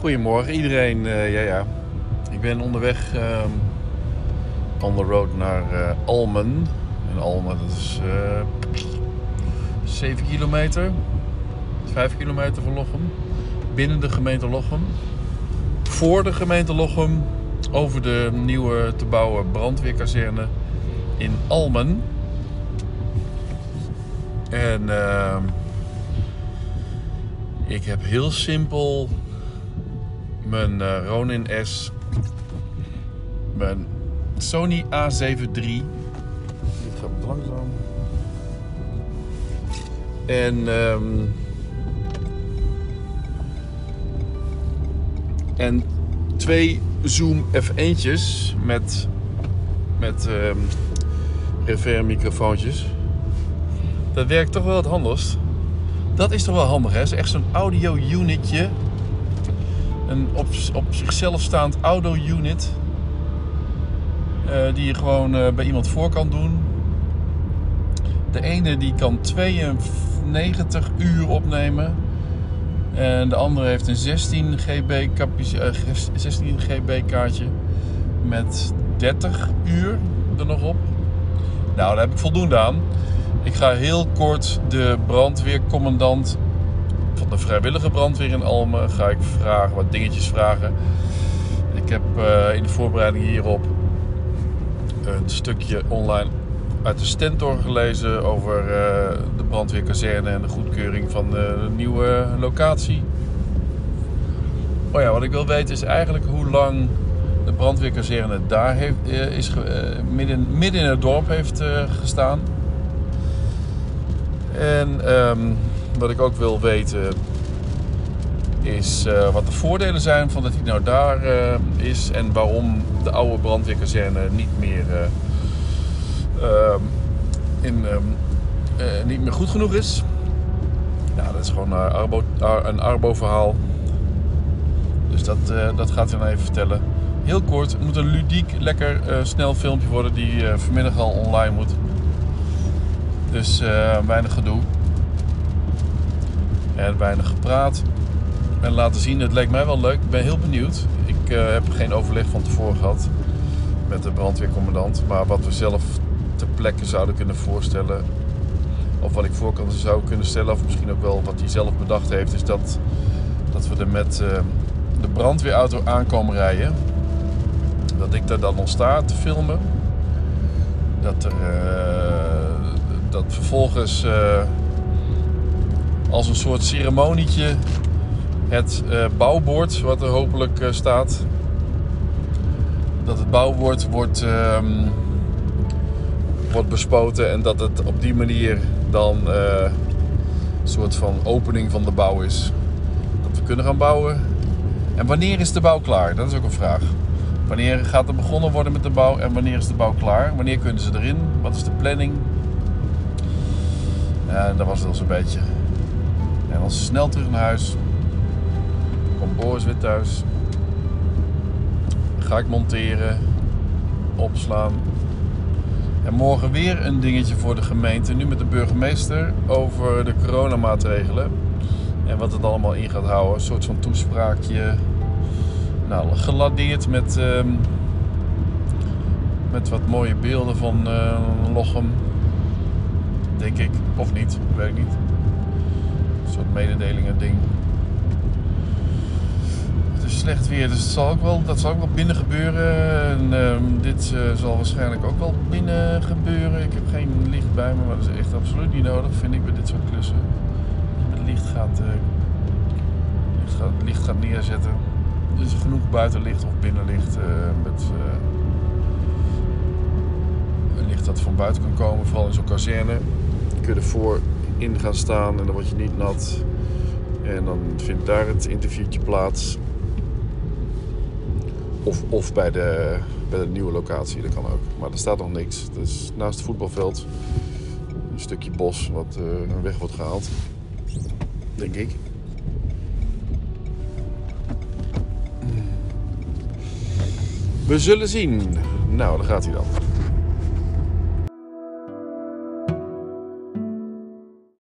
Goedemorgen iedereen. Eh, ja, ja. Ik ben onderweg ehm, on the road naar eh, Almen. En Almen, dat is eh 7 kilometer. 5 kilometer van Lochem. Binnen de gemeente Lochem. Voor de gemeente Lochem. Over de nieuwe te bouwen brandweerkazerne in Almen. En ehm, ik heb heel simpel mijn eh, Ronin S, mijn Sony A7 III. Dit gaat wat langzaam. En, ehm, en twee Zoom F1'tjes met, met reverb microfoontjes. Dat werkt toch wel het handigst. Dat is toch wel handig, hè? Het is echt zo'n audio unitje. Een op, op zichzelf staand audio unit. eh, die je gewoon eh, bij iemand voor kan doen. De ene die kan 92 uur opnemen. En de andere heeft een 16 GB, capaci- eh, 16 GB kaartje. Met 30 uur er nog op. Nou, daar heb ik voldoende aan. Ik ga heel kort de brandweercommandant van de vrijwillige brandweer in Almen ga ik vragen, wat dingetjes vragen. Ik heb eh, in de voorbereiding hierop een stukje online uit de Stentor gelezen over eh, de brandweerkazerne en de goedkeuring van de nieuwe locatie. Oh ja, wat ik wil weten is eigenlijk hoe lang de brandweerkazerne daar heeft, eh, is, eh, midden, midden in het dorp heeft eh, gestaan. En ehm, wat ik ook wil weten is eh, wat de voordelen zijn van dat hij nou daar eh, is en waarom de oude brandweerkazerne niet meer, eh, ehm, in, ehm, eh, niet meer goed genoeg is. Ja, dat is gewoon een Arbo, Ar- een Arbo-verhaal. Dus dat, dat gaat hij dan even vertellen. Heel kort, het moet een ludiek, lekker snel filmpje worden die vanmiddag al online moet. Dus weinig gedoe. En weinig gepraat. En laten zien, het leek mij wel leuk. Ik ben heel benieuwd. Ik eh, heb geen overleg van tevoren gehad met de brandweercommandant. Maar wat we zelf ter plekke zouden kunnen voorstellen. Of wat ik voor kan, zou kunnen stellen. Of misschien ook wel wat hij zelf bedacht heeft. Is dat, dat we er met eh, de brandweerauto aankomen rijden. Dat ik daar dan nog sta te filmen. Dat er... eh, dat vervolgens als een soort ceremonietje het eh, bouwbord, wat er hopelijk eh, staat, dat het bouwbord wordt, ehm, wordt bespoten en dat het op die manier dan eh, een soort van opening van de bouw is. Dat we kunnen gaan bouwen. En wanneer is de bouw klaar? Dat is ook een vraag. Wanneer gaat er begonnen worden met de bouw en wanneer is de bouw klaar? Wanneer kunnen ze erin? Wat is de planning? En dat was het al zo'n beetje. En dan snel terug naar huis. Komt Boris weer thuis. Ga ik monteren. Opslaan. En morgen weer een dingetje voor de gemeente. Nu met de burgemeester over de coronamaatregelen. En wat het allemaal in gaat houden. Een soort van toespraakje. Nou, geladeerd met, ehm, met wat mooie beelden van eh, Lochem. Denk ik. Of niet, weet ik niet. Soort mededelingen ding. Het is slecht weer, dus het zal ook wel, dat zal ook wel binnen gebeuren. En ehm, dit eh, zal waarschijnlijk ook wel binnen gebeuren. Ik heb geen licht bij me, maar dat is echt absoluut niet nodig, vind ik, bij dit soort klussen. Het licht gaat, eh, licht gaat, licht gaat neerzetten. Er is genoeg buitenlicht of binnenlicht eh, met... licht dat van buiten kan komen, vooral in zo'n kazerne. Kun je ervoor in gaan staan en dan word je niet nat. En dan vindt daar het interviewtje plaats. Of, of bij, de, bij de nieuwe locatie, dat kan ook. Maar er staat nog niks. Dus naast het voetbalveld een stukje bos wat eh weg wordt gehaald. Denk ik. We zullen zien. Nou, daar gaat hij dan.